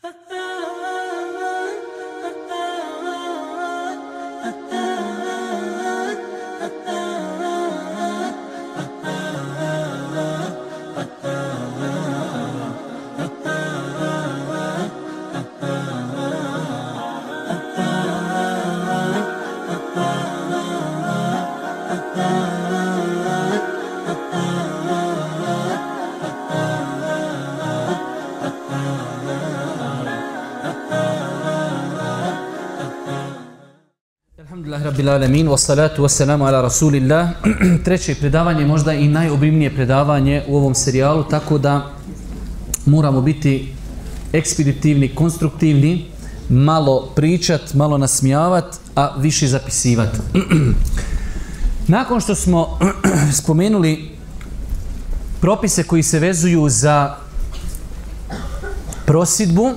Ha ha! rabbil alemin, wassalatu wassalamu ala rasulillah. Treće predavanje, možda i najobimnije predavanje u ovom serijalu, tako da moramo biti ekspeditivni, konstruktivni, malo pričat, malo nasmijavat, a više zapisivat. Nakon što smo spomenuli propise koji se vezuju za prosidbu,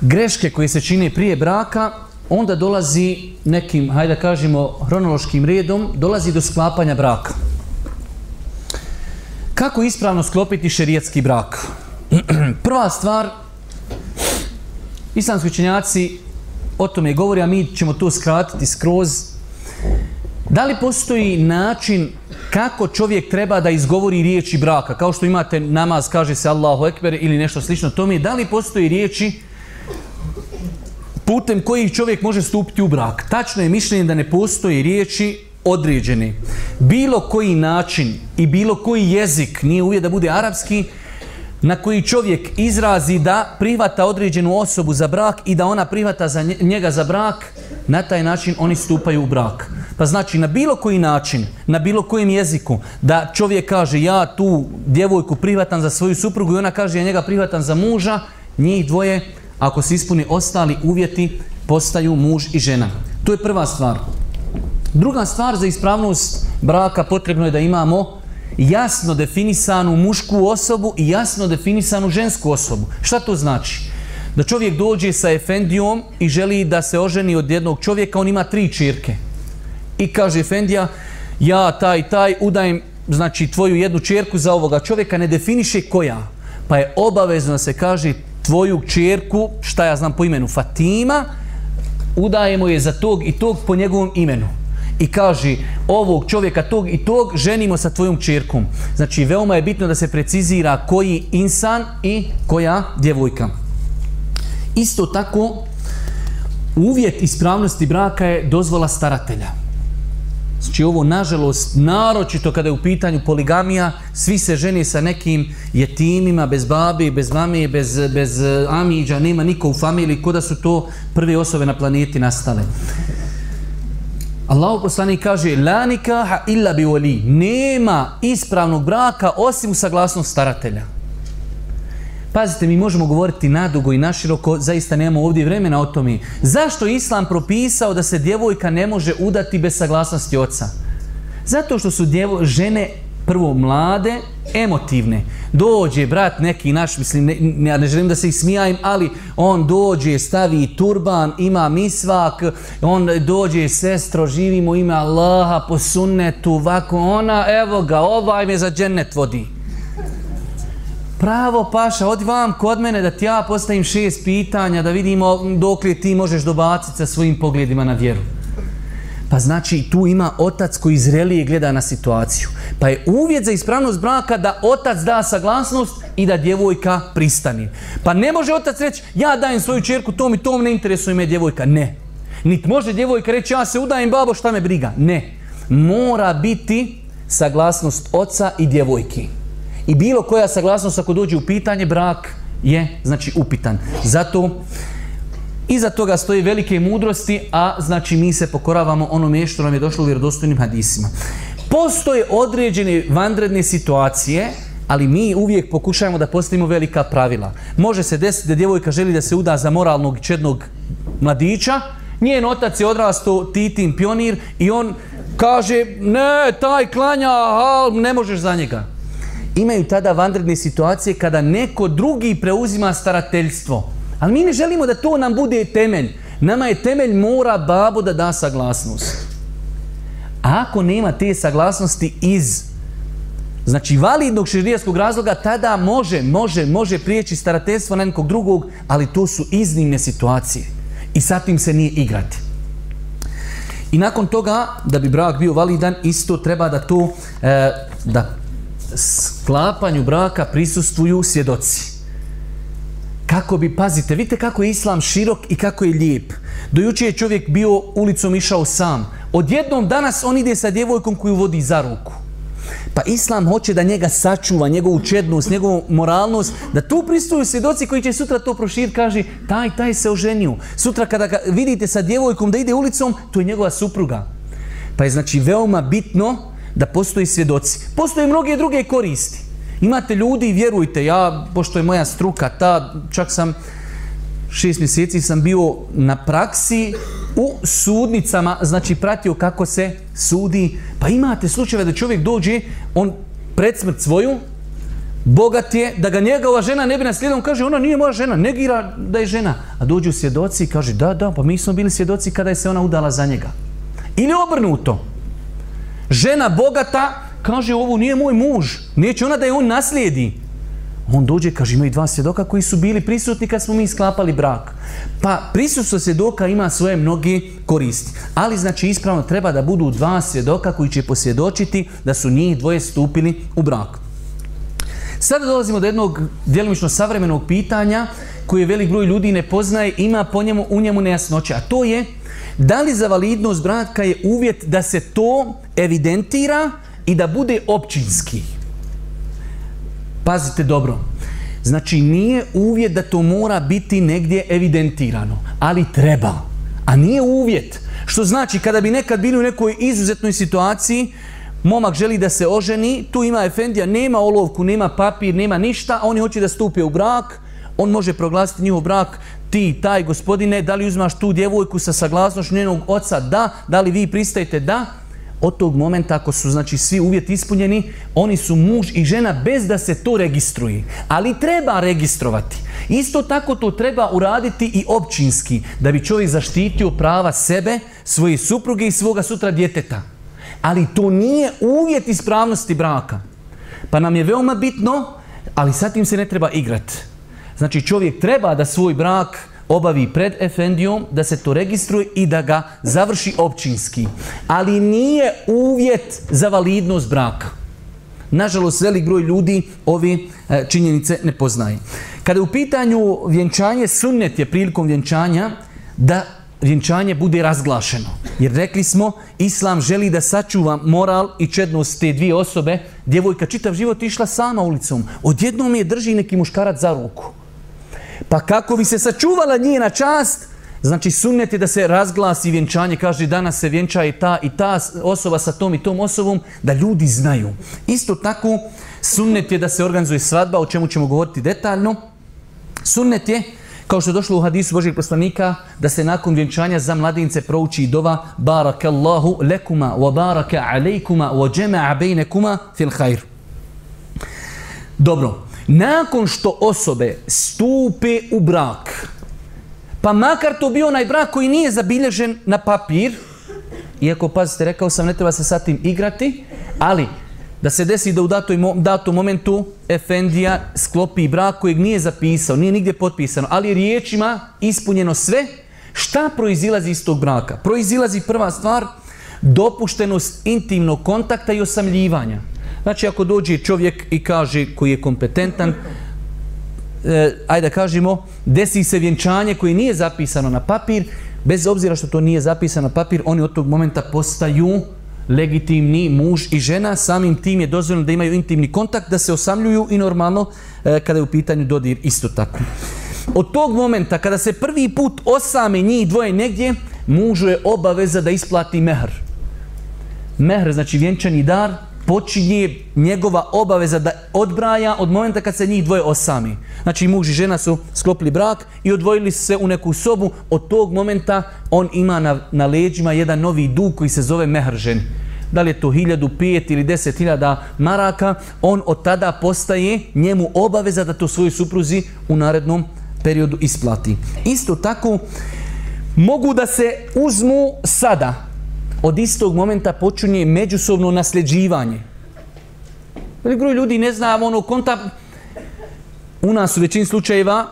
greške koje se čine prije braka, onda dolazi nekim, hajde da kažemo, hronološkim redom, dolazi do sklapanja braka. Kako ispravno sklopiti šerijetski brak? Prva stvar, islamski učenjaci o tome govori, a mi ćemo to skratiti skroz. Da li postoji način kako čovjek treba da izgovori riječi braka? Kao što imate namaz, kaže se Allahu Ekber ili nešto slično tome. Da li postoji riječi braka? putem koji čovjek može stupiti u brak. Tačno je mišljenje da ne postoji riječi određene. Bilo koji način i bilo koji jezik nije uvijek da bude arapski, na koji čovjek izrazi da prihvata određenu osobu za brak i da ona prihvata za njega za brak, na taj način oni stupaju u brak. Pa znači, na bilo koji način, na bilo kojem jeziku, da čovjek kaže ja tu djevojku prihvatam za svoju suprugu i ona kaže ja njega prihvatam za muža, njih dvoje prihvatam ako se ispuni ostali uvjeti, postaju muž i žena. To je prva stvar. Druga stvar za ispravnost braka potrebno je da imamo jasno definisanu mušku osobu i jasno definisanu žensku osobu. Šta to znači? Da čovjek dođe sa efendijom i želi da se oženi od jednog čovjeka, on ima tri čirke. I kaže efendija, ja taj taj udajem znači tvoju jednu čerku za ovoga čovjeka, ne definiše koja. Pa je obavezno da se kaže tvoju čerku, šta ja znam po imenu, Fatima, udajemo je za tog i tog po njegovom imenu. I kaži, ovog čovjeka tog i tog ženimo sa tvojom čerkom. Znači, veoma je bitno da se precizira koji insan i koja djevojka. Isto tako, uvjet ispravnosti braka je dozvola staratelja. Znači ovo, nažalost, naročito kada je u pitanju poligamija, svi se ženi sa nekim jetimima, bez babi, bez mami, bez, bez e, amiđa, nema niko u familiji, kod su to prve osobe na planeti nastale. Allahu poslanik kaže la nikaha illa bi wali. Nema ispravnog braka osim u saglasnost staratelja. Pazite, mi možemo govoriti nadugo i naširoko, zaista nemamo ovdje vremena o tome. Zašto Islam propisao da se djevojka ne može udati bez saglasnosti oca? Zato što su djevo, žene prvo mlade, emotivne. Dođe brat neki naš, mislim, ne, ne, ja ne želim da se ismijajem, ali on dođe, stavi turban, ima misvak, on dođe, sestro, živimo ime Allaha, po sunnetu, ovako, ona, evo ga, ovaj me za džennet vodi pravo paša, odi vam kod mene da ti ja postavim šest pitanja, da vidimo dok li ti možeš dobaciti sa svojim pogledima na vjeru. Pa znači tu ima otac koji zrelije gleda na situaciju. Pa je uvjet za ispravnost braka da otac da saglasnost i da djevojka pristani. Pa ne može otac reći ja dajem svoju čerku tom i tom, ne interesuje me djevojka. Ne. Nit može djevojka reći ja se udajem babo šta me briga. Ne. Mora biti saglasnost oca i djevojki. Ne. I bilo koja saglasnost ako dođe u pitanje, brak je, znači, upitan. Zato, iza toga stoji velike mudrosti, a znači mi se pokoravamo onome što nam je došlo u vjerodostojnim hadisima. Postoje određene vanredne situacije, ali mi uvijek pokušajmo da postavimo velika pravila. Može se desiti da djevojka želi da se uda za moralnog čednog mladića, njen otac je odrasto titin pionir i on kaže, ne, taj klanja, ha, ne možeš za njega imaju tada vanredne situacije kada neko drugi preuzima starateljstvo. Ali mi ne želimo da to nam bude temelj. Nama je temelj mora babo da da saglasnost. A ako nema te saglasnosti iz znači validnog širijaskog razloga, tada može, može, može prijeći starateljstvo na nekog drugog, ali to su iznimne situacije. I sa tim se nije igrati. I nakon toga, da bi brak bio validan, isto treba da to, e, da sklapanju braka prisustuju svjedoci. Kako bi, pazite, vidite kako je islam širok i kako je lijep. Dojuče je čovjek bio ulicom išao sam. Odjednom danas on ide sa djevojkom koju vodi za ruku. Pa islam hoće da njega sačuva, njegovu čednost, njegovu moralnost, da tu pristuju svjedoci koji će sutra to proširiti, kaže taj, taj se oženio. Sutra kada ga vidite sa djevojkom da ide ulicom, to je njegova supruga. Pa je znači veoma bitno da postoji svjedoci. Postoje mnoge druge koristi. Imate ljudi, vjerujte, ja, pošto je moja struka, ta, čak sam šest mjeseci sam bio na praksi u sudnicama, znači pratio kako se sudi. Pa imate slučajeve da čovjek dođe, on pred smrt svoju, bogat je, da ga njega ova žena ne bi naslijedila, on kaže, ona nije moja žena, negira da je žena. A dođu svjedoci i kaže, da, da, pa mi smo bili svjedoci kada je se ona udala za njega. Ili obrnuto. to žena bogata, kaže ovo nije moj muž, neće ona da je on naslijedi. On dođe, kaže imaju dva svjedoka koji su bili prisutni kad smo mi sklapali brak. Pa prisutstvo svjedoka ima svoje mnogi koristi. Ali znači ispravno treba da budu dva svjedoka koji će posvjedočiti da su njih dvoje stupili u brak. Sada dolazimo do jednog djelomično savremenog pitanja koje velik broj ljudi ne poznaje, ima po njemu, u njemu nejasnoće. A to je, da li za validnost braka je uvjet da se to evidentira i da bude općinski? Pazite dobro. Znači, nije uvjet da to mora biti negdje evidentirano, ali treba. A nije uvjet. Što znači, kada bi nekad bili u nekoj izuzetnoj situaciji, momak želi da se oženi, tu ima efendija, nema olovku, nema papir, nema ništa, a oni hoće da stupe u brak, on može proglasiti njihov brak ti, taj gospodine, da li uzmaš tu djevojku sa saglasnošću njenog oca, da, da li vi pristajete, da, od tog momenta ako su znači svi uvjeti ispunjeni, oni su muž i žena bez da se to registruje. Ali treba registrovati. Isto tako to treba uraditi i općinski, da bi čovjek zaštitio prava sebe, svoje supruge i svoga sutra djeteta. Ali to nije uvjet ispravnosti braka. Pa nam je veoma bitno, ali sa tim se ne treba igrati. Znači čovjek treba da svoj brak obavi pred Efendijom, da se to registruje i da ga završi općinski. Ali nije uvjet za validnost braka. Nažalost, velik broj ljudi ove e, činjenice ne poznaje. Kada je u pitanju vjenčanje, sunnet je prilikom vjenčanja da vjenčanje bude razglašeno. Jer rekli smo, Islam želi da sačuva moral i čednost te dvije osobe. Djevojka čitav život išla sama ulicom. Odjednom je drži neki muškarac za ruku. Pa kako bi se sačuvala njena čast, znači sunnet je da se razglasi vjenčanje, kaže danas se vjenča i ta, i ta osoba sa tom i tom osobom, da ljudi znaju. Isto tako, sunnet je da se organizuje svadba, o čemu ćemo govoriti detaljno. Sunnet je, kao što je došlo u hadisu Božeg poslanika, da se nakon vjenčanja za mladince prouči dova Barakallahu lekuma wa baraka alejkuma wa džema'a bejnekuma fil hajr. Dobro, Nakon što osobe stupe u brak, pa makar to bio onaj brak koji nije zabilježen na papir, iako, pazite, rekao sam, ne treba se sa tim igrati, ali da se desi da u datom datu momentu Efendija sklopi brak kojeg nije zapisao, nije nigdje potpisano, ali riječima ispunjeno sve, šta proizilazi iz tog braka? Proizilazi prva stvar, dopuštenost intimnog kontakta i osamljivanja. Znači, ako dođe čovjek i kaže koji je kompetentan, e, ajde da kažemo, desi se vjenčanje koje nije zapisano na papir, bez obzira što to nije zapisano na papir, oni od tog momenta postaju legitimni muž i žena, samim tim je dozvoljeno da imaju intimni kontakt, da se osamljuju i normalno e, kada je u pitanju dodir isto tako. Od tog momenta kada se prvi put osame njih dvoje negdje, mužu je obaveza da isplati mehr. Mehr, znači vjenčani dar, počinje njegova obaveza da odbraja od momenta kad se njih dvoje osami. Znači muž i žena su sklopili brak i odvojili se u neku sobu. Od tog momenta on ima na, na leđima jedan novi dug koji se zove mehržen. Da li je to 1005 ili 10.000 maraka, on od tada postaje njemu obaveza da to svoju supruzi u narednom periodu isplati. Isto tako, mogu da se uzmu sada, od istog momenta počinje međusobno nasljeđivanje. Veli gru ljudi ne zna, ono konta, u nas u većini slučajeva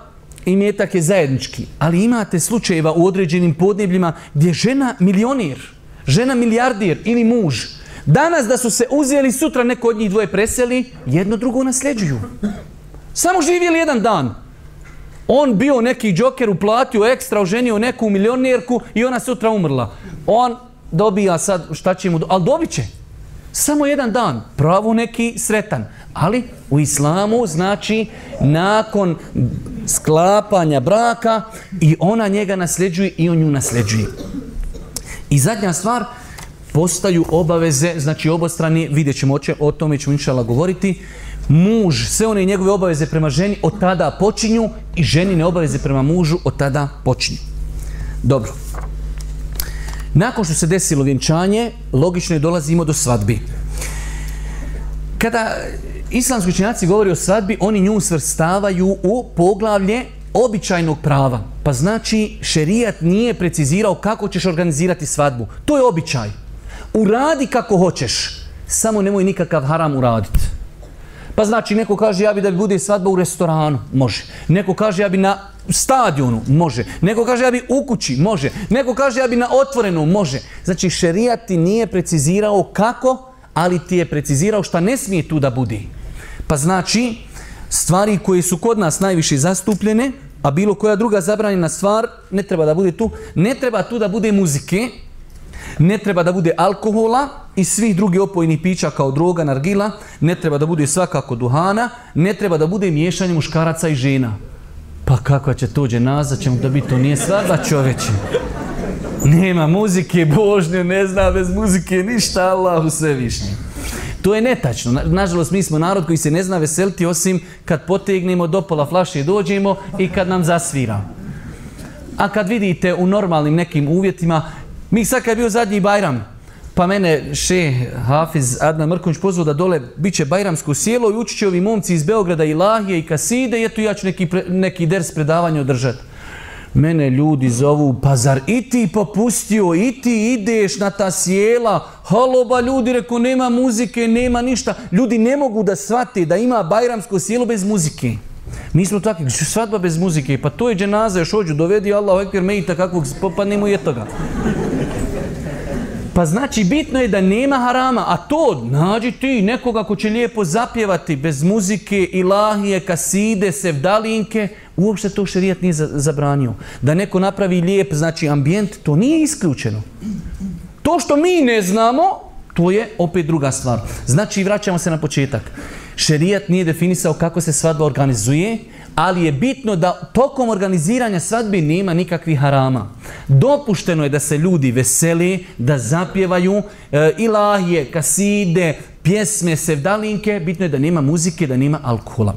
imetak je zajednički, ali imate slučajeva u određenim podnebljima gdje žena milionir, žena milijardir ili muž, danas da su se uzijeli sutra neko od njih dvoje preseli, jedno drugo nasljeđuju. Samo živjeli jedan dan. On bio neki džoker, uplatio ekstra, oženio neku milionirku i ona sutra umrla. On dobija sad, šta će mu do... Ali dobit će. Samo jedan dan, pravu neki sretan. Ali u islamu znači nakon sklapanja braka i ona njega nasljeđuje i on ju nasljeđuje. I zadnja stvar, postaju obaveze, znači obostrani, vidjet ćemo oče, o tome ćemo inšala govoriti, muž, sve one njegove obaveze prema ženi od tada počinju i ženine obaveze prema mužu od tada počinju. Dobro. Dobro. Nakon što se desilo vjenčanje, logično je dolazimo do svadbi. Kada islamski učinjaci govori o svadbi, oni nju svrstavaju u poglavlje običajnog prava. Pa znači, šerijat nije precizirao kako ćeš organizirati svadbu. To je običaj. Uradi kako hoćeš, samo nemoj nikakav haram uraditi. Pa znači, neko kaže ja bi da bi bude svadba u restoranu, može. Neko kaže ja bi na stadionu, može. Neko kaže ja bi u kući, može. Neko kaže ja bi na otvorenom, može. Znači šerijat ti nije precizirao kako, ali ti je precizirao šta ne smije tu da bude. Pa znači, stvari koje su kod nas najviše zastupljene, a bilo koja druga zabranjena stvar, ne treba da bude tu. Ne treba tu da bude muzike, ne treba da bude alkohola i svih drugih opojnih pića kao droga, nargila, ne treba da bude svakako duhana, ne treba da bude miješanje muškaraca i žena. Pa kakva će tuđe nazad ćemo da biti, to nije svadba čoveče. Nema muzike, Božnje, ne zna bez muzike ništa, Allahu sve višnje. To je netačno. Nažalost, mi smo narod koji se ne zna veseliti osim kad potegnemo do pola flaše i dođemo i kad nam zasvira. A kad vidite u normalnim nekim uvjetima, mi sad kad je bio zadnji Bajram, Pa mene še Hafiz Adna Mrkunć pozvao da dole biće Bajramsko sjelo i ući će ovi momci iz Beograda i Lahije i Kaside i eto ja ću neki, neki ders predavanje održati. Mene ljudi zovu, pa zar i ti popustio, i ti ideš na ta sjela? Haloba ljudi, reko nema muzike, nema ništa. Ljudi ne mogu da shvate da ima Bajramsko sjelo bez muzike. Mi smo takvi, svadba bez muzike, pa to je dženaza, još ođu, dovedi Allah, ekvir, mejta kakvog, pa, pa nemoj je toga. Pa znači bitno je da nema harama, a to nađi ti nekoga ko će lijepo zapjevati bez muzike, ilahije, kaside, sevdalinke, uopšte to šerijat nije zabranio. Da neko napravi lijep, znači ambijent, to nije isključeno. To što mi ne znamo, to je opet druga stvar. Znači vraćamo se na početak. Šerijat nije definisao kako se svadba organizuje, ali je bitno da tokom organiziranja svadbi nema nikakvih harama. Dopušteno je da se ljudi veseli, da zapjevaju e, ilahije, kaside, pjesme, sevdalinke. Bitno je da nema muzike, da nema alkohola.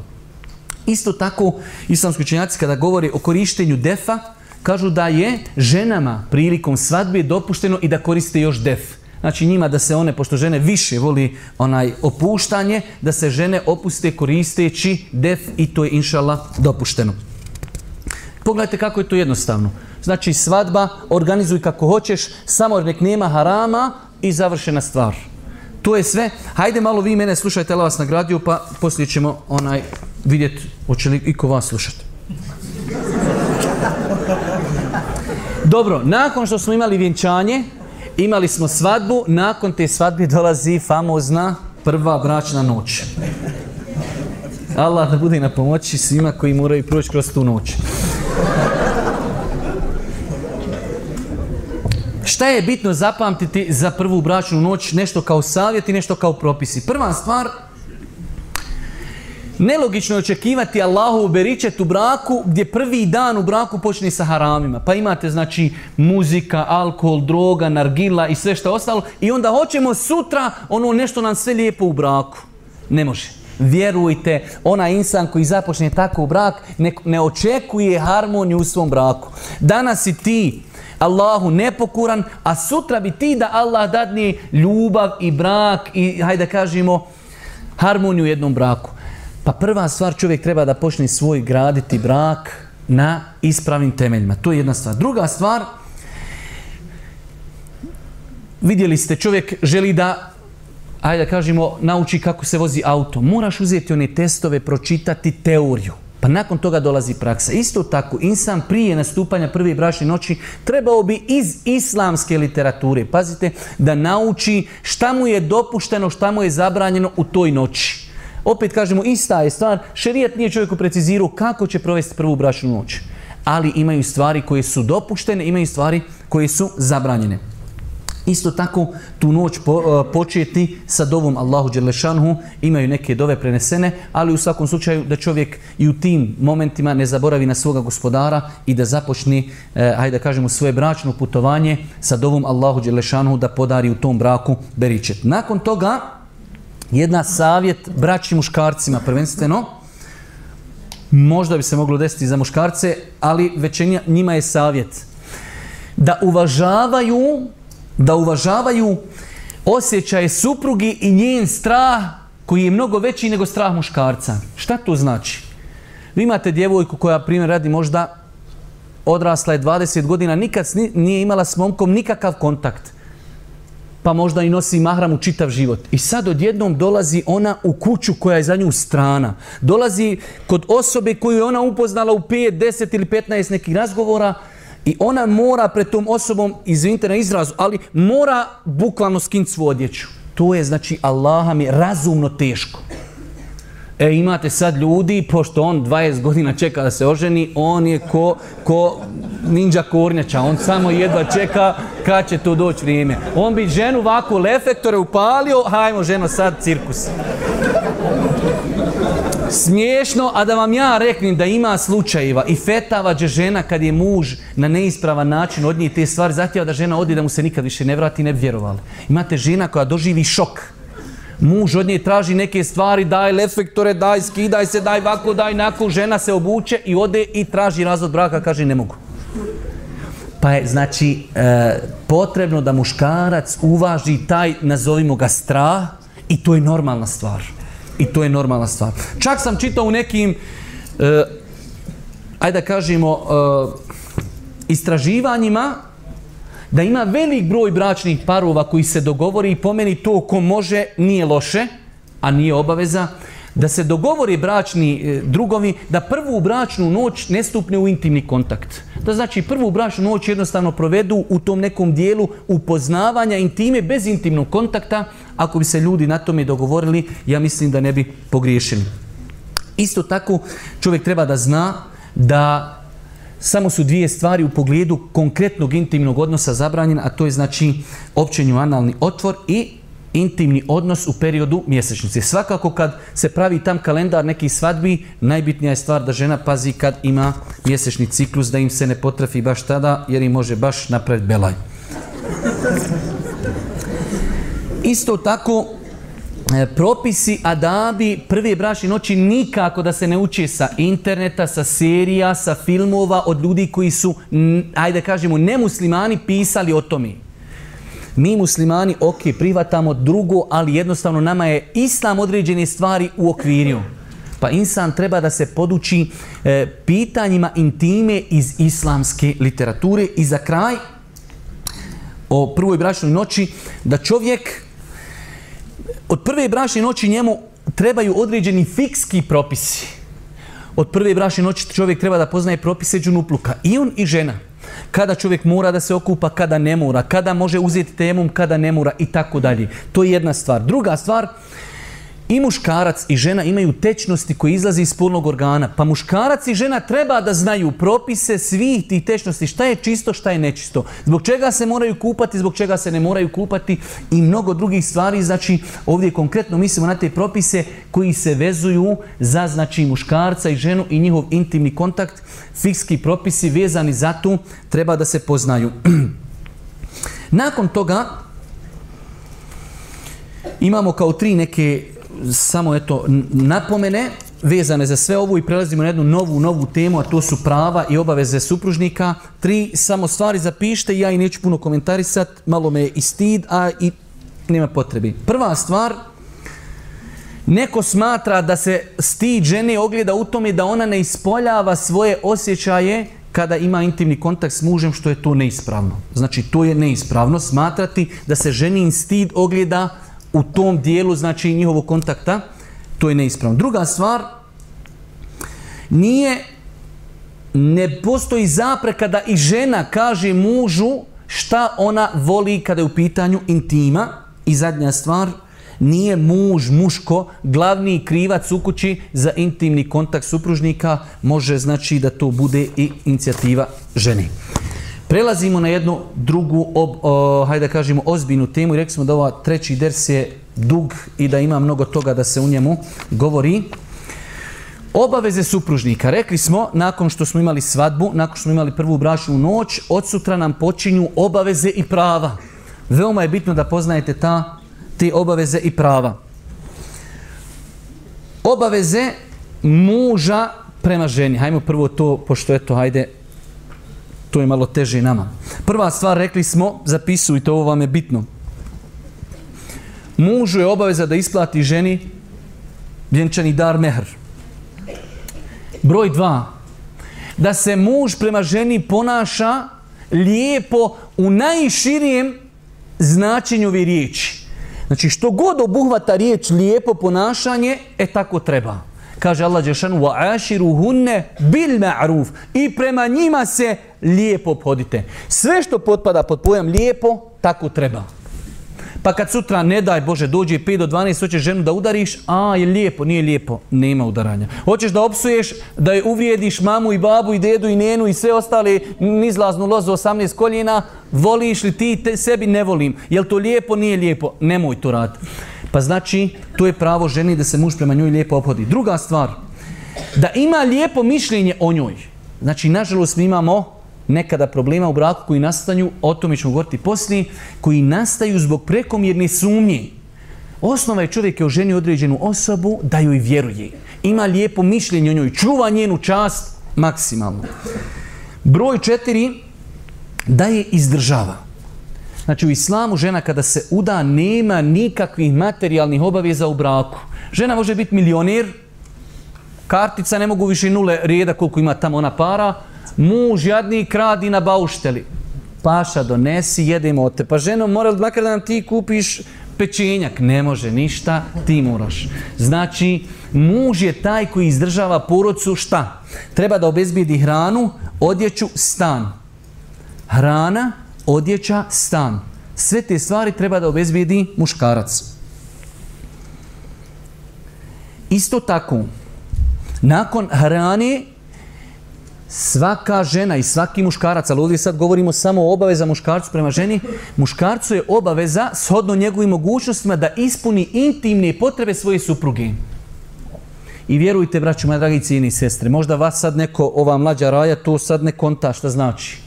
Isto tako, islamski učenjaci kada govori o korištenju defa, kažu da je ženama prilikom svadbe dopušteno i da koriste još defa znači njima da se one, pošto žene više voli onaj opuštanje, da se žene opuste koristeći def i to je inšala dopušteno. Pogledajte kako je to jednostavno. Znači svadba, organizuj kako hoćeš, samo nek nema harama i završena stvar. To je sve. Hajde malo vi mene slušajte, la vas nagradio, pa poslije ćemo onaj vidjeti, hoće li iko vas slušati. Dobro, nakon što smo imali vjenčanje, imali smo svadbu, nakon te svadbe dolazi famozna prva bračna noć. Allah da bude na pomoći svima koji moraju proći kroz tu noć. Šta je bitno zapamtiti za prvu bračnu noć? Nešto kao savjet i nešto kao propisi. Prva stvar, Nelogično je očekivati Allahovu beričet u braku gdje prvi dan u braku počne sa haramima. Pa imate znači muzika, alkohol, droga, nargila i sve što ostalo i onda hoćemo sutra ono nešto nam sve lijepo u braku. Ne može. Vjerujte, ona insan koji započne tako u brak ne, ne očekuje harmoniju u svom braku. Danas si ti Allahu nepokuran, a sutra bi ti da Allah dadni ljubav i brak i hajde kažemo harmoniju u jednom braku. Pa prva stvar, čovjek treba da počne svoj graditi brak na ispravnim temeljima. To je jedna stvar. Druga stvar, vidjeli ste, čovjek želi da, ajde da kažemo, nauči kako se vozi auto. Moraš uzeti one testove, pročitati teoriju. Pa nakon toga dolazi praksa. Isto tako, insan prije nastupanja prve brašne noći trebao bi iz islamske literature, pazite, da nauči šta mu je dopušteno, šta mu je zabranjeno u toj noći opet kažemo, ista je stvar, šerijat nije čovjeku precizirao kako će provesti prvu bračnu noć. Ali imaju stvari koje su dopuštene, imaju stvari koje su zabranjene. Isto tako, tu noć po, uh, početi sa dovom Allahu Đelešanhu, imaju neke dove prenesene, ali u svakom slučaju da čovjek i u tim momentima ne zaboravi na svoga gospodara i da započne, uh, hajde da kažemo, svoje bračno putovanje sa dovom Allahu Đelešanhu da podari u tom braku beričet. Nakon toga, jedna savjet braći muškarcima prvenstveno. Možda bi se moglo desiti za muškarce, ali većenja njima je savjet. Da uvažavaju, da uvažavaju osjećaje suprugi i njen strah koji je mnogo veći nego strah muškarca. Šta to znači? Vi imate djevojku koja, primjer, radi možda odrasla je 20 godina, nikad nije imala s momkom nikakav kontakt pa možda i nosi mahram u čitav život. I sad odjednom dolazi ona u kuću koja je za nju strana. Dolazi kod osobe koju je ona upoznala u 5, 10 ili 15 nekih razgovora i ona mora pred tom osobom, izvinite na izrazu, ali mora bukvalno skinti svoju odjeću. To je znači Allaha mi razumno teško. E, imate sad ljudi, pošto on 20 godina čeka da se oženi, on je ko, ko ninja kornjača. On samo jedva čeka kad će to doći vrijeme. On bi ženu ovako lefektore upalio, hajmo ženo sad cirkus. Smiješno, a da vam ja reknim da ima slučajeva i fetava gdje žena kad je muž na neispravan način od nje te stvari zahtjeva da žena odi da mu se nikad više ne vrati i ne bi vjerovali. Imate žena koja doživi šok. Muž od nje traži neke stvari, daj lefektore, daj skidaj se, daj vako, daj nako, žena se obuče i ode i traži razvod braka, kaže ne mogu. Pa je, znači, e, potrebno da muškarac uvaži taj, nazovimo ga, strah i to je normalna stvar. I to je normalna stvar. Čak sam čitao u nekim, e, ajde da kažemo, e, istraživanjima da ima velik broj bračnih parova koji se dogovori i pomeni to ko može, nije loše, a nije obaveza, da se dogovori bračni e, drugovi da prvu bračnu noć ne stupne u intimni kontakt. Da znači prvu bračnu noć jednostavno provedu u tom nekom dijelu upoznavanja intime bez intimnog kontakta, ako bi se ljudi na tome dogovorili, ja mislim da ne bi pogriješili. Isto tako čovjek treba da zna da samo su dvije stvari u pogledu konkretnog intimnog odnosa zabranjena, a to je znači općenju analni otvor i intimni odnos u periodu mjesečnice. Svakako kad se pravi tam kalendar nekih svadbi, najbitnija je stvar da žena pazi kad ima mjesečni ciklus, da im se ne potrafi baš tada, jer im može baš napraviti belaj. Isto tako, E, propisi, adabi, prve brašne noći nikako da se ne uči sa interneta, sa serija, sa filmova od ljudi koji su, ajde kažemo, nemuslimani pisali o tome. Mi muslimani, ok, privatamo drugo, ali jednostavno nama je islam određene stvari u okvirju. Pa insan treba da se poduči e, pitanjima intime iz islamske literature. I za kraj, o prvoj brašnoj noći, da čovjek od prve brašne noći njemu trebaju određeni fikski propisi. Od prve brašne noći čovjek treba da poznaje propise džunupluka. I on i žena. Kada čovjek mora da se okupa, kada ne mora. Kada može uzeti temom, kada ne mora i tako dalje. To je jedna stvar. Druga stvar, uh, i muškarac i žena imaju tečnosti koje izlaze iz spolnog organa. Pa muškarac i žena treba da znaju propise svih tih tečnosti. Šta je čisto, šta je nečisto. Zbog čega se moraju kupati, zbog čega se ne moraju kupati i mnogo drugih stvari. Znači, ovdje konkretno mislimo na te propise koji se vezuju za znači, muškarca i ženu i njihov intimni kontakt. Fikski propisi vezani za tu treba da se poznaju. Nakon toga, imamo kao tri neke samo eto napomene vezane za sve ovo i prelazimo na jednu novu, novu temu, a to su prava i obaveze supružnika. Tri samo stvari zapište, ja i neću puno komentarisat, malo me je i stid, a i nema potrebi. Prva stvar, neko smatra da se stid žene ogleda u tome da ona ne ispoljava svoje osjećaje kada ima intimni kontakt s mužem, što je to neispravno. Znači, to je neispravno smatrati da se ženin stid ogleda u u tom dijelu, znači njihovog kontakta, to je neispravno. Druga stvar, nije, ne postoji zapreka da i žena kaže mužu šta ona voli kada je u pitanju intima. I zadnja stvar, nije muž, muško, glavni krivac u kući za intimni kontakt supružnika, može znači da to bude i inicijativa ženi. Prelazimo na jednu drugu, ob, o, hajde da kažemo, ozbiljnu temu. Rekli smo da ova treći ders je dug i da ima mnogo toga da se u njemu govori. Obaveze supružnika. Rekli smo, nakon što smo imali svadbu, nakon što smo imali prvu brašnu noć, od sutra nam počinju obaveze i prava. Veoma je bitno da poznajete ta, te obaveze i prava. Obaveze muža prema ženi. Hajmo prvo to, pošto je to, hajde, to je malo teže nama. Prva stvar, rekli smo, zapisujte, ovo vam je bitno. Mužu je obaveza da isplati ženi vjenčani dar mehr. Broj dva, da se muž prema ženi ponaša lijepo u najširijem značenju ovi riječi. Znači što god obuhvata riječ lijepo ponašanje, e tako treba kaže Allah Đešan, wa aširu hunne bil ma'ruf. I prema njima se lijepo obhodite. Sve što potpada pod pojam lijepo, tako treba. Pa kad sutra, ne daj Bože, dođe 5 do 12, hoćeš ženu da udariš, a je lijepo, nije lijepo, nema udaranja. Hoćeš da opsuješ, da je uvrijediš mamu i babu i dedu i njenu i sve ostale nizlaznu lozu 18 koljena, voliš li ti te, sebi, ne volim. Jel to lijepo, nije lijepo, nemoj to raditi. Pa znači, to je pravo ženi da se muž prema njoj lijepo obhodi. Druga stvar, da ima lijepo mišljenje o njoj. Znači, nažalost, mi imamo nekada problema u braku koji nastanju, o tome ćemo govoriti poslije, koji nastaju zbog prekomjerne sumnje. Osnova je čovjek je o ženi određenu osobu da joj vjeruje. Ima lijepo mišljenje o njoj, čuva njenu čast maksimalno. Broj četiri, da je izdržava. Znači u islamu žena kada se uda nema nikakvih materijalnih obaveza u braku. Žena može biti milionir, kartica ne mogu više nule rijeda koliko ima tamo ona para, muž jadni kradi na baušteli. Paša donesi, jedemo od te. Pa ženo, mora li makar da nam ti kupiš pečenjak? Ne može ništa, ti moraš. Znači, muž je taj koji izdržava porodcu šta? Treba da obezbijedi hranu, odjeću, stan. Hrana, odjeća, stan. Sve te stvari treba da obezbedi muškarac. Isto tako, nakon hrane, svaka žena i svaki muškarac, ali ovdje sad govorimo samo o obaveza muškarcu prema ženi, muškarcu je obaveza shodno njegovim mogućnostima da ispuni intimne potrebe svoje supruge. I vjerujte, braću moje dragi cijeni sestre, možda vas sad neko, ova mlađa raja, to sad ne konta šta znači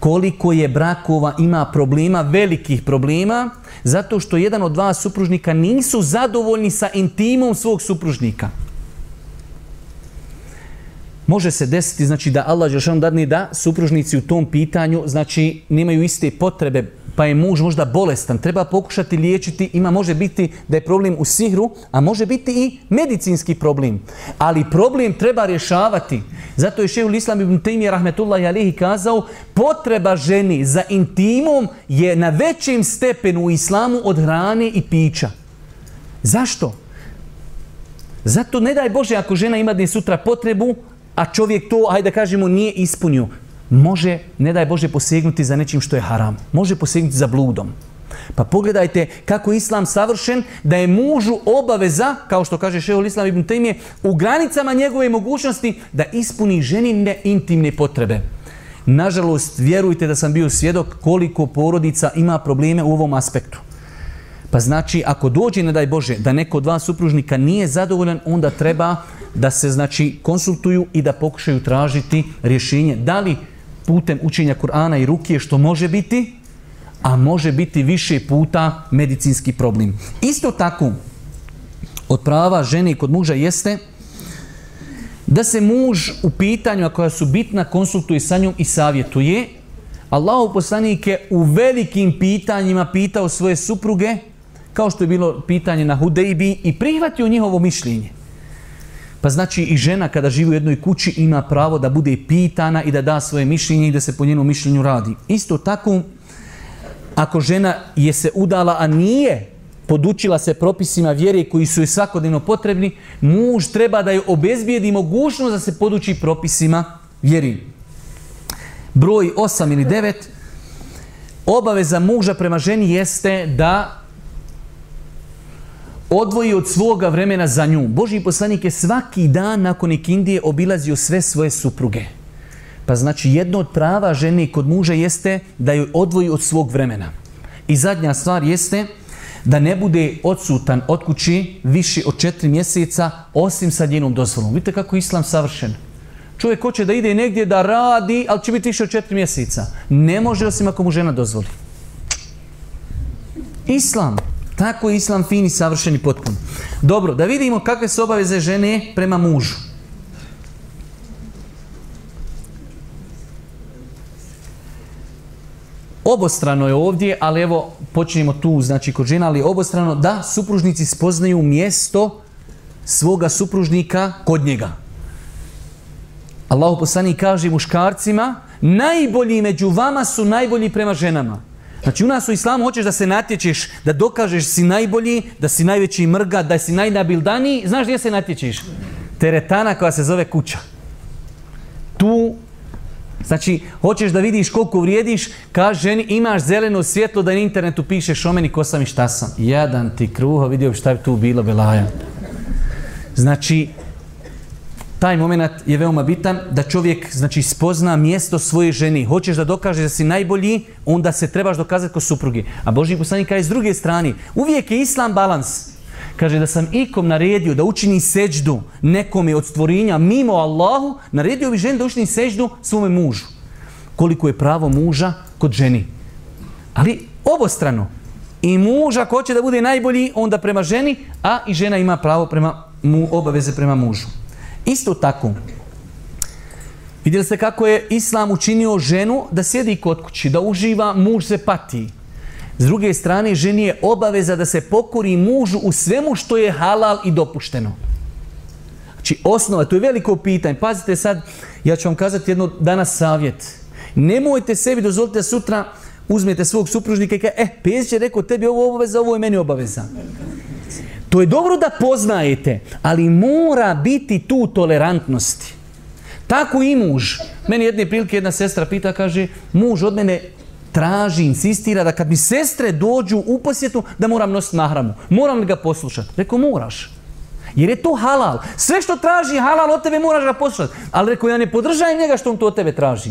koliko je brakova ima problema, velikih problema, zato što jedan od dva supružnika nisu zadovoljni sa intimom svog supružnika. Može se desiti znači da Allah Đelšanu dadni da supružnici u tom pitanju znači nemaju iste potrebe pa je muž možda bolestan, treba pokušati liječiti, ima može biti da je problem u sihru, a može biti i medicinski problem. Ali problem treba rješavati. Zato je šehul Islam ibn Taymi rahmetullahi alihi kazao potreba ženi za intimom je na većem stepenu u islamu od hrane i pića. Zašto? Zato ne daj Bože ako žena ima dne sutra potrebu, a čovjek to, ajde da kažemo, nije ispunio može, ne daj Bože, posegnuti za nečim što je haram. Može posegnuti za bludom. Pa pogledajte kako je islam savršen da je mužu obaveza, kao što kaže šeol islam ibn Taymije, u granicama njegove mogućnosti da ispuni ženine intimne potrebe. Nažalost, vjerujte da sam bio svjedok koliko porodica ima probleme u ovom aspektu. Pa znači, ako dođe, ne daj Bože, da neko od vas supružnika nije zadovoljan, onda treba da se znači konsultuju i da pokušaju tražiti rješenje. Da li putem učenja Kur'ana i ruke što može biti, a može biti više puta medicinski problem. Isto tako, od prava žene kod muža jeste da se muž u pitanju, koja su bitna, konsultuje sa njom i savjetuje. Allahu poslanik je u velikim pitanjima pitao svoje supruge, kao što je bilo pitanje na Hudejbi, i prihvatio njihovo mišljenje. Pa znači i žena kada živi u jednoj kući ima pravo da bude pitana i da da svoje mišljenje i da se po njenom mišljenju radi. Isto tako, ako žena je se udala, a nije podučila se propisima vjere koji su joj svakodnevno potrebni, muž treba da joj obezbijedi mogućnost da se poduči propisima vjeri. Broj 8 ili 9, obaveza muža prema ženi jeste da odvoji od svoga vremena za nju. Boži poslanik je svaki dan nakon ikindije obilazio sve svoje supruge. Pa znači jedno od prava žene kod muža jeste da joj odvoji od svog vremena. I zadnja stvar jeste da ne bude odsutan od kući više od četiri mjeseca osim sa njenom dozvolom. Vidite kako je islam savršen. Čovjek hoće da ide negdje da radi, ali će biti više od četiri mjeseca. Ne može osim ako mu žena dozvoli. Islam. Islam. Tako je islam fin i savršen i potpun. Dobro, da vidimo kakve su obaveze žene prema mužu. Obostrano je ovdje, ali evo počinjemo tu, znači kod žena, ali obostrano da supružnici spoznaju mjesto svoga supružnika kod njega. Allahu poslani kaže muškarcima, najbolji među vama su najbolji prema ženama. Znači u nas u islamu hoćeš da se natječeš, da dokažeš si najbolji, da si najveći mrga, da si najnabildaniji. Znaš gdje se natječeš? Teretana koja se zove kuća. Tu, znači, hoćeš da vidiš koliko vrijediš, kaže, imaš zeleno svjetlo da na internetu pišeš o meni ko sam i šta sam. Jadan ti kruho, vidio bi šta bi tu bilo belaja. Znači, taj moment je veoma bitan da čovjek znači spozna mjesto svoje ženi. Hoćeš da dokaže da si najbolji, onda se trebaš dokazati kod supruge. A Boži poslanik kaže s druge strane, uvijek je islam balans. Kaže da sam ikom naredio da učini seđdu nekome od stvorinja mimo Allahu, naredio bi ženi da učini seđdu svome mužu. Koliko je pravo muža kod ženi. Ali obostrano. I muž ako hoće da bude najbolji, onda prema ženi, a i žena ima pravo prema mu, obaveze prema mužu. Isto tako, vidjeli ste kako je Islam učinio ženu da sjedi kod kući, da uživa, muž se pati. S druge strane, ženi je obaveza da se pokori mužu u svemu što je halal i dopušteno. Znači, osnova, to je veliko pitanje. Pazite sad, ja ću vam kazati jedno danas savjet. Nemojte sebi dozvoliti da sutra uh, uzmete svog supružnika i kaže, eh, pes će rekao, tebi ovo obaveza, ovo je meni obaveza. To je dobro da poznajete, ali mora biti tu tolerantnosti. Tako i muž. Meni jedne prilike jedna sestra pita, kaže, muž od mene traži, insistira da kad mi sestre dođu u posjetu, da moram nositi nahramu. Moram li ga poslušati? Rekao, moraš. Jer je to halal. Sve što traži halal od tebe moraš ga poslušati. Ali rekao, ja ne podržajem njega što on to od tebe traži.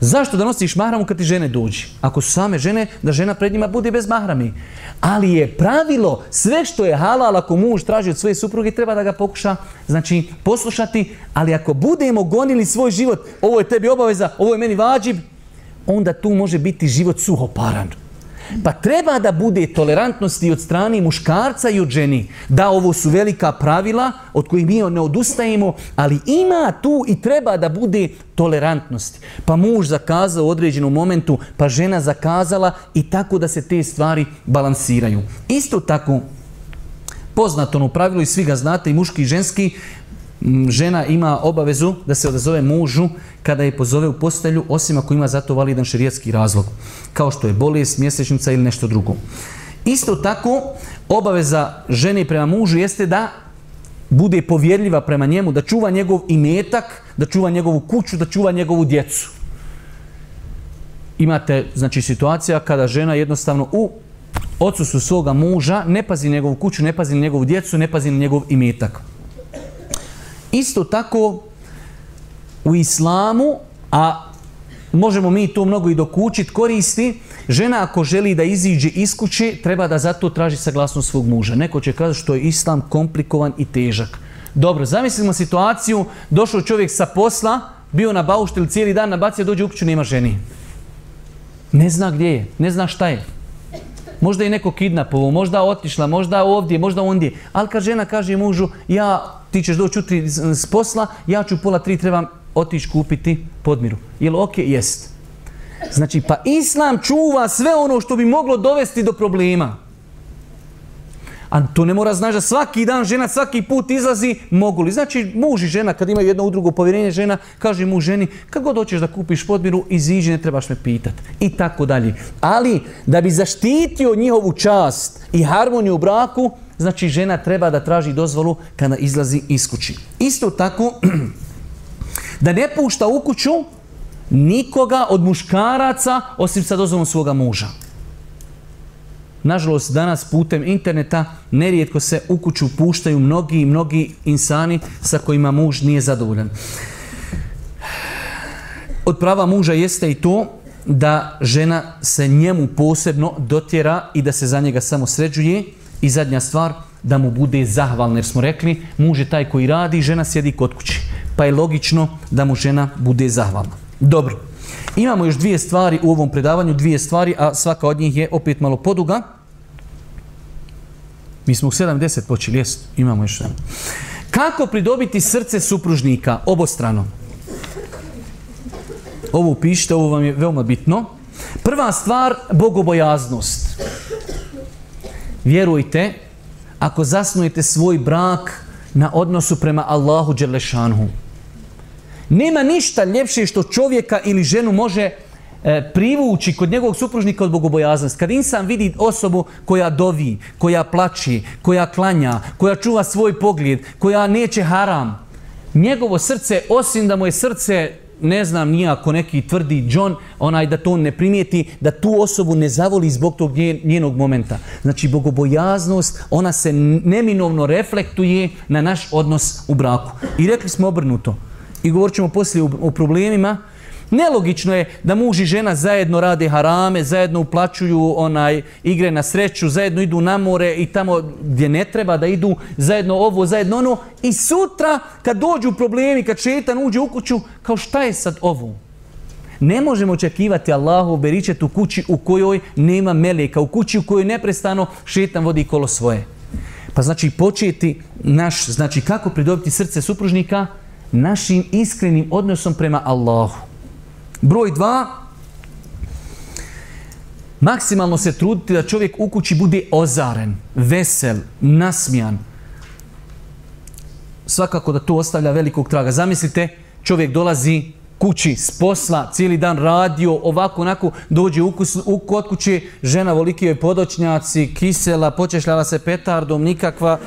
Zašto da nosiš mahramu kad ti žene dođi? Ako su same žene, da žena pred njima bude bez mahrami. Ali je pravilo, sve što je halal, ako muž traži od svoje supruge, treba da ga pokuša znači, poslušati, ali ako budemo gonili svoj život, ovo je tebi obaveza, ovo je meni vađib, onda tu može biti život suhoparan. paran. Pa treba da bude tolerantnosti od strane muškarca i od ženi. Da, ovo su velika pravila od kojih mi ne odustajemo, ali ima tu i treba da bude tolerantnosti. Pa muž zakaza u određenom momentu, pa žena zakazala i tako da se te stvari balansiraju. Isto tako, poznato ono pravilo i svi ga znate, i muški i ženski, Mm, žena ima obavezu da se odazove mužu kada je pozove u postelju, osim ako ima zato validan šerijetski razlog, kao što je bolest, mjesečnica ili nešto drugo. Isto tako, obaveza žene prema mužu jeste da bude povjerljiva prema njemu, da čuva njegov imetak, da čuva njegovu kuću, da čuva njegovu djecu. Imate, znači, situacija kada žena jednostavno u odsustu svoga muža ne pazi njegovu kuću, ne pazi njegovu djecu, ne pazi njegov imetak. Isto tako u islamu, a možemo mi to mnogo i dokučiti, koristi, žena ako želi da iziđe iz kuće, treba da zato traži saglasnost svog muža. Neko će kazati što je islam komplikovan i težak. Dobro, zamislimo situaciju, došao čovjek sa posla, bio na bauštil cijeli dan, nabacio, dođe u kuću, nema ženi. Ne zna gdje je, ne zna šta je možda je neko kidnapovo, možda otišla, možda ovdje, možda ondje. Ali kad žena kaže mužu, ja, ti ćeš doći utri s posla, ja ću pola tri trebam otići kupiti podmiru. Je li okej? Okay? Jest. Znači, pa Islam čuva sve ono što bi moglo dovesti do problema. A to ne mora znaći da svaki dan žena svaki put izlazi, mogu li. Znači, muž i žena, kad imaju jedno u drugo povjerenje žena, kaže mu ženi, kad god hoćeš da kupiš podmiru, iziđi, ne trebaš me pitat. I tako dalje. Ali, da bi zaštitio njihovu čast i harmoniju u braku, znači žena treba da traži dozvolu kada izlazi iz kući. Isto tako, da ne pušta u kuću nikoga od muškaraca osim sa dozvolom svoga muža. Nažalost, danas putem interneta nerijetko se u kuću puštaju mnogi, mnogi insani sa kojima muž nije zadovoljan. Od prava muža jeste i to da žena se njemu posebno dotjera i da se za njega samo sređuje. I zadnja stvar, da mu bude zahvalna. Jer smo rekli, muž je taj koji radi, žena sjedi kod kući. Pa je logično da mu žena bude zahvalna. Dobro. Imamo još dvije stvari u ovom predavanju, dvije stvari, a svaka od njih je opet malo poduga. Mi smo u 70 počeli, jest, imamo još jedan. Kako pridobiti srce supružnika obostrano? Ovo pišite, ovo vam je veoma bitno. Prva stvar, bogobojaznost. Vjerujte, ako zasnujete svoj brak na odnosu prema Allahu Đelešanhu, Nema ništa ljepše što čovjeka ili ženu može e, privući kod njegovog supružnika od bogobojaznosti. Kad insan vidi osobu koja dovi, koja plači, koja klanja, koja čuva svoj pogled, koja neće haram, njegovo srce, osim da mu je srce ne znam nije ako neki tvrdi John, onaj da to ne primijeti, da tu osobu ne zavoli zbog tog njenog momenta. Znači, bogobojaznost, ona se neminovno reflektuje na naš odnos u braku. I rekli smo obrnuto, i govorit ćemo poslije o problemima, Nelogično je da muž i žena zajedno rade harame, zajedno uplaćuju onaj igre na sreću, zajedno idu na more i tamo gdje ne treba da idu, zajedno ovo, zajedno ono. I sutra kad dođu problemi, kad šetan uđe u kuću, kao šta je sad ovo? Ne možemo očekivati Allahu beričet u kući u kojoj nema meleka, u kući u kojoj neprestano šetan vodi kolo svoje. Pa znači početi naš, znači kako pridobiti srce supružnika, našim iskrenim odnosom prema Allahu. Broj dva, maksimalno se truditi da čovjek u kući bude ozaren, vesel, nasmijan. Svakako da to ostavlja velikog traga. Zamislite, čovjek dolazi kući s posla, cijeli dan radio, ovako onako dođe u kod kuće, žena volike joj podočnjaci, kisela, počešljava se petardom, nikakva.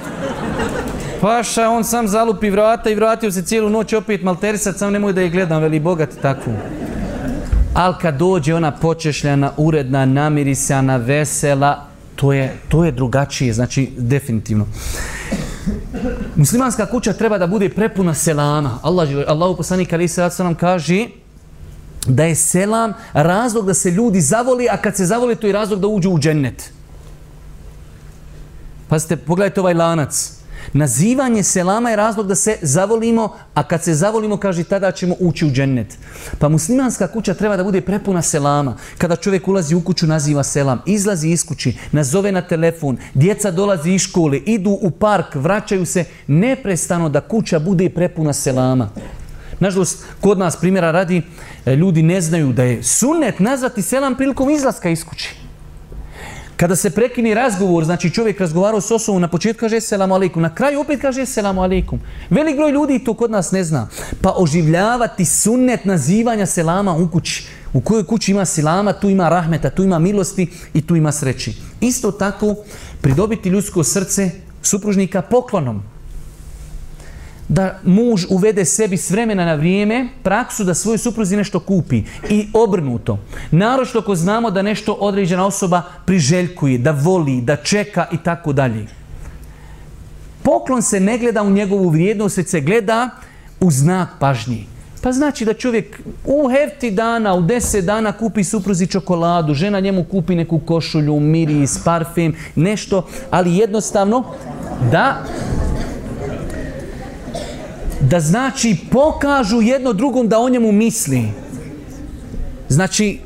Paša, on sam zalupi vrata i vratio se cijelu noć opet malterisat, sam nemoj da je gledam, veli bogati takvu. Al kad dođe ona počešljena, uredna, namirisana, vesela, to je, to je drugačije, znači definitivno. Muslimanska kuća treba da bude prepuna selama. Allah, Allah poslanik Ali Sadsa nam kaže da je selam razlog da se ljudi zavoli, a kad se zavoli to je razlog da uđu u džennet. Pazite, pogledajte ovaj lanac. Lanac. Nazivanje selama je razlog da se zavolimo, a kad se zavolimo, kaže, tada ćemo ući u džennet. Pa muslimanska kuća treba da bude prepuna selama. Kada čovjek ulazi u kuću, naziva selam. Izlazi iz kući, nazove na telefon, djeca dolazi iz škole, idu u park, vraćaju se, neprestano da kuća bude prepuna selama. Nažalost, kod nas primjera radi, e, ljudi ne znaju da je sunnet nazvati selam prilikom izlaska iz kuće. Kada se prekini razgovor, znači čovjek razgovarao s osobom, na početku kaže selamu alaikum, na kraju opet kaže selamu alaikum. Velik broj ljudi to kod nas ne zna. Pa oživljavati sunnet nazivanja selama u kući. U kojoj kući ima selama, tu ima rahmeta, tu ima milosti i tu ima sreći. Isto tako, pridobiti ljudsko srce supružnika poklonom da muž uvede sebi s vremena na vrijeme praksu da svoj supruzi nešto kupi i obrnuto. Naročito ako znamo da nešto određena osoba priželjkuje, da voli, da čeka i tako dalje. Poklon se ne gleda u njegovu vrijednost, već se gleda u znak pažnji. Pa znači da čovjek u hefti dana, u deset dana kupi supruzi čokoladu, žena njemu kupi neku košulju, miris, parfem, nešto, ali jednostavno da da znači pokažu jedno drugom da o njemu misli. Znači,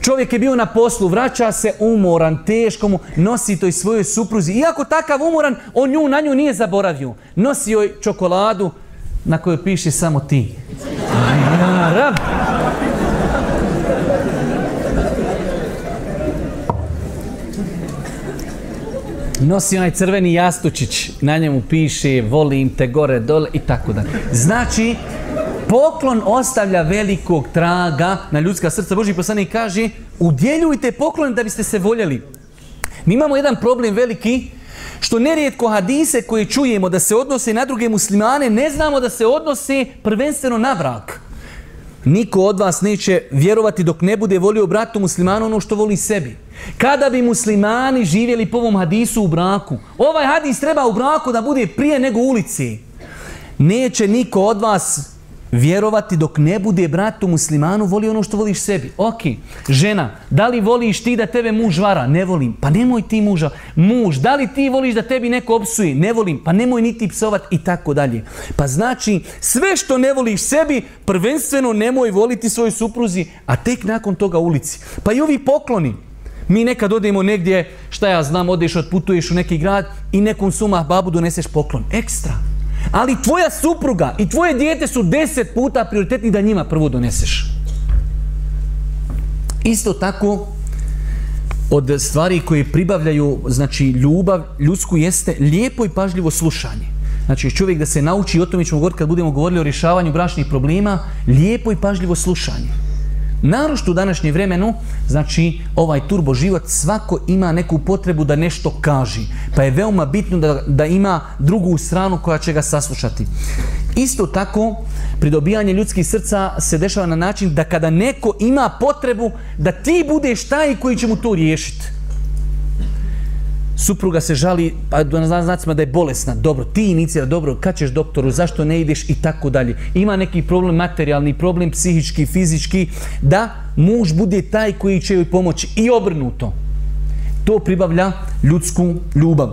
čovjek je bio na poslu, vraća se umoran, teško mu, nosi toj svojoj supruzi. Iako takav umoran, on nju na nju nije zaboravio. Nosi joj čokoladu na kojoj piše samo ti. Ja, rab. nosi onaj crveni jastučić, na njemu piše volim te gore dole i tako dalje. Znači, poklon ostavlja velikog traga na ljudska srca. Boži poslanik kaže, udjeljujte poklon da biste se voljeli. Mi imamo jedan problem veliki, što nerijetko hadise koje čujemo da se odnose na druge muslimane, ne znamo da se odnose prvenstveno na brak. Niko od vas neće vjerovati dok ne bude volio bratu muslimanu ono što voli sebi. Kada bi muslimani živjeli po ovom hadisu u braku, ovaj hadis treba u braku da bude prije nego u ulici. Neće niko od vas vjerovati dok ne bude bratu muslimanu voli ono što voliš sebi. Ok, žena, da li voliš ti da tebe muž vara? Ne volim. Pa nemoj ti muža. Muž, da li ti voliš da tebi neko opsuje? Ne volim. Pa nemoj ni ti psovat i tako dalje. Pa znači, sve što ne voliš sebi, prvenstveno nemoj voliti svojoj supruzi, a tek nakon toga ulici. Pa i ovi pokloni. Mi nekad odemo negdje, šta ja znam, odeš, otputuješ u neki grad i nekom sumah babu doneseš poklon. Ekstra. Ali tvoja supruga i tvoje dijete su deset puta prioritetni da njima prvo doneseš. Isto tako, od stvari koje pribavljaju znači ljubav ljudsku jeste lijepo i pažljivo slušanje. Znači čovjek da se nauči, i o tome ćemo govoriti kad budemo govorili o rješavanju brašnih problema, lijepo i pažljivo slušanje. Narošto u današnje vremenu, znači ovaj turbo život, svako ima neku potrebu da nešto kaži. Pa je veoma bitno da, da ima drugu stranu koja će ga saslušati. Isto tako, pridobijanje ljudskih srca se dešava na način da kada neko ima potrebu, da ti budeš taj koji će mu to riješiti supruga se žali, pa na znam znacima da je bolesna, dobro, ti inicira, dobro, kad ćeš doktoru, zašto ne ideš i tako dalje. Ima neki problem materijalni, problem psihički, fizički, da muž bude taj koji će joj pomoći i obrnuto. To pribavlja ljudsku ljubav.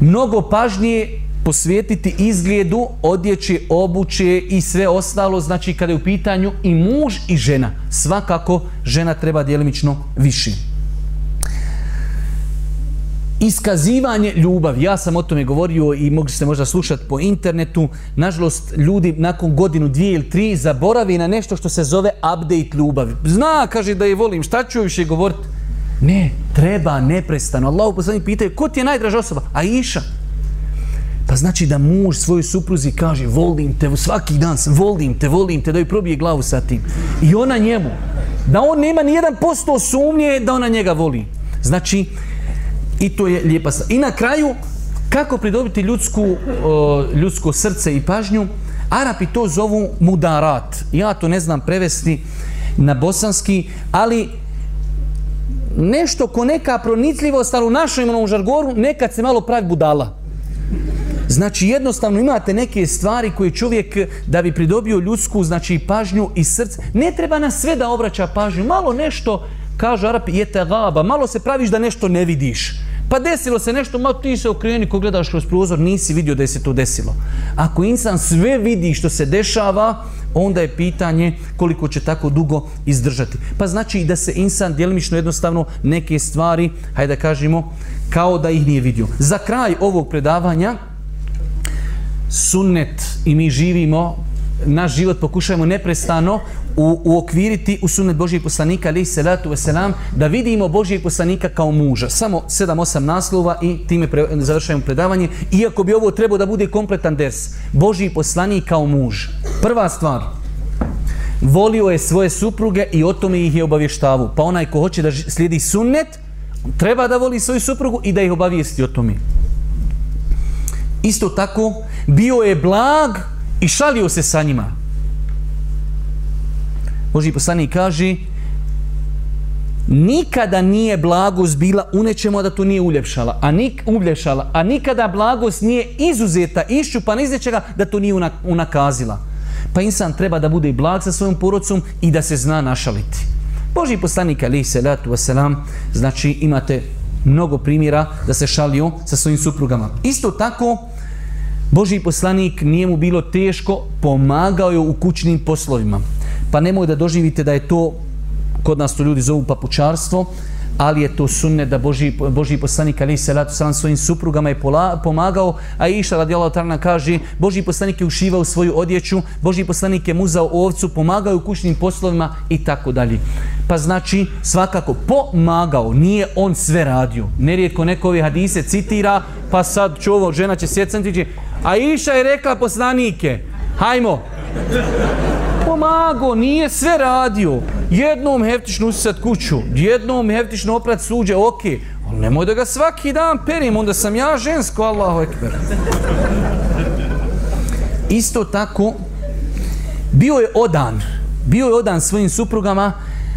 Mnogo pažnije posvetiti izgledu, odjeće, obuće i sve ostalo, znači kada je u pitanju i muž i žena. Svakako žena treba djelimično više iskazivanje ljubavi. Ja sam o tome govorio i mogli ste možda slušati po internetu. Nažalost, ljudi nakon godinu, dvije ili tri zaboravi na nešto što se zove update ljubavi. Zna, kaže da je volim, šta ću više govoriti? Ne, treba neprestano. Allahu poslani pitaju, ko ti je najdraža osoba? A iša. Pa znači da muž svojoj supruzi kaže, volim te, svaki dan sam, volim te, volim te, da joj probije glavu sa tim. I ona njemu. Da on nema ni jedan posto sumnje da ona njega voli. Znači, I to je lijepa stvar. I na kraju, kako pridobiti ljudsku, uh, ljudsko srce i pažnju? Arapi to zovu mudarat. Ja to ne znam prevesti na bosanski, ali nešto ko neka pronicljivost, ali u našoj imenom žargoru, nekad se malo pravi budala. Znači, jednostavno imate neke stvari koje čovjek, da bi pridobio ljudsku, znači pažnju i srce, ne treba na sve da obraća pažnju. Malo nešto, kažu Arapi, je te malo se praviš da nešto ne vidiš. Pa desilo se nešto, malo ti se okreni ko gledaš kroz prozor, nisi vidio da je se to desilo. Ako insan sve vidi što se dešava, onda je pitanje koliko će tako dugo izdržati. Pa znači i da se insan djelimično jednostavno neke stvari, hajde da kažemo, kao da ih nije vidio. Za kraj ovog predavanja, sunnet i mi živimo naš život pokušajmo neprestano u, u okviriti u sunet Božijeg poslanika, ali salatu veselam, da vidimo Božijeg poslanika kao muža. Samo 7-8 naslova i time pre, završajmo predavanje. Iako bi ovo trebao da bude kompletan ders, Božiji poslanik kao muž. Prva stvar, volio je svoje supruge i o tome ih je obavještavu. Pa onaj ko hoće da slijedi sunnet, treba da voli svoju suprugu i da ih obavijesti o tome. Isto tako, bio je blag i šalio se sa njima. Boži poslanik kaže nikada nije blagost bila u nečemu da to nije uljepšala, a nik uljepšala, a nikada blagost nije izuzeta išću pa iz nečega da to nije unakazila. Pa insan treba da bude blag sa svojom porodcom i da se zna našaliti. Boži poslanik ali se latu selam, znači imate mnogo primjera da se šalio sa svojim suprugama. Isto tako, Boži poslanik nije mu bilo teško, pomagao je u kućnim poslovima. Pa nemoj da doživite da je to, kod nas to ljudi zovu papučarstvo, uh, ali je to sunne da Boži, Boži poslanik Ali Salatu Salam svojim suprugama je pola, pomagao, a Iša radi Allah Tarna kaže, Boži poslanik je ušivao svoju odjeću, Boži poslanik je muzao ovcu, pomagao u kućnim poslovima i tako dalje. Pa znači, svakako, pomagao, nije on sve radio. Nerijetko neko ove hadise citira, pa sad čovo, žena će sjecantići, a Iša je rekla poslanike, hajmo, pomagao, nije sve radio. Jednom heftično usisat kuću, jednom heftično oprat suđe, okej. Okay. Ali nemoj da ga svaki dan perim, onda sam ja žensko, Allahu ekber. Isto tako, bio je odan, bio je odan svojim suprugama,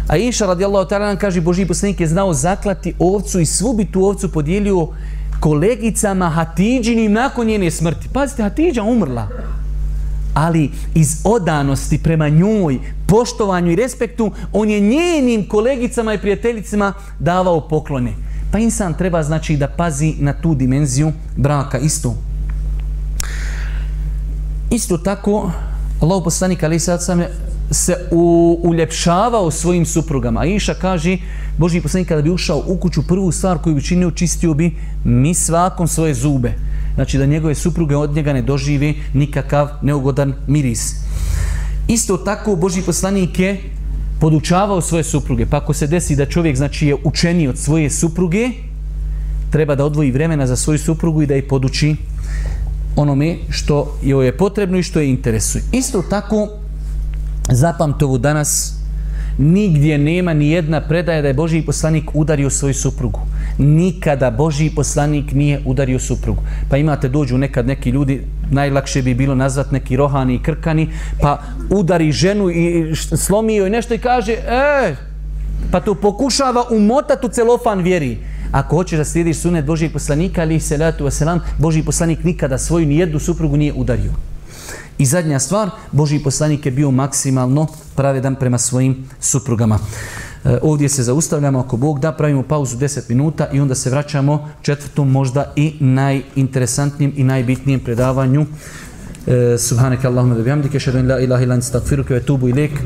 a Iša radijallahu ta'ala kaže, Boži poslanik je znao zaklati ovcu i svu bi tu ovcu podijelio kolegicama Hatidžinim nakon njene smrti. Pazite, Hatidža umrla ali iz odanosti prema njoj, poštovanju i respektu, on je njenim kolegicama i prijateljicama davao poklone. Pa insan treba znači da pazi na tu dimenziju braka isto. Isto tako, Allah poslanik Ali Sadsam se u, uljepšavao svojim suprugama. Iša kaže, Boži poslanik kada bi ušao u kuću, prvu stvar koju bi činio, čistio bi mi svakom svoje zube znači da njegove supruge od njega ne dožive nikakav neugodan miris. Isto tako Boži poslanik je podučavao svoje supruge, pa ako se desi da čovjek znači je učeni od svoje supruge, treba da odvoji vremena za svoju suprugu i da je poduči onome što joj je potrebno i što je interesuje. Isto tako, zapamtovu danas, nigdje nema ni jedna predaja da je Boži poslanik udario svoju suprugu nikada Božji poslanik nije udario suprugu. Pa imate dođu nekad neki ljudi, najlakše bi bilo nazvat neki rohani i krkani, pa udari ženu i slomi joj nešto i kaže, e, pa to pokušava umotati u celofan vjeri. Ako hoćeš da slijediš sunet Božijeg poslanika, ali se letu selam, Božji poslanik nikada svoju nijednu suprugu nije udario. I zadnja stvar, Božji poslanik je bio maksimalno pravedan prema svojim suprugama. E, ovdje se zaustavljamo ako Bog da pravimo pauzu 10 minuta i onda se vraćamo četvrtom možda i najinteresantnijem i najbitnijem predavanju e, subhanak allahumma wa bihamdika ashhadu an la ilaha illa anta astaghfiruka wa atubu ilaik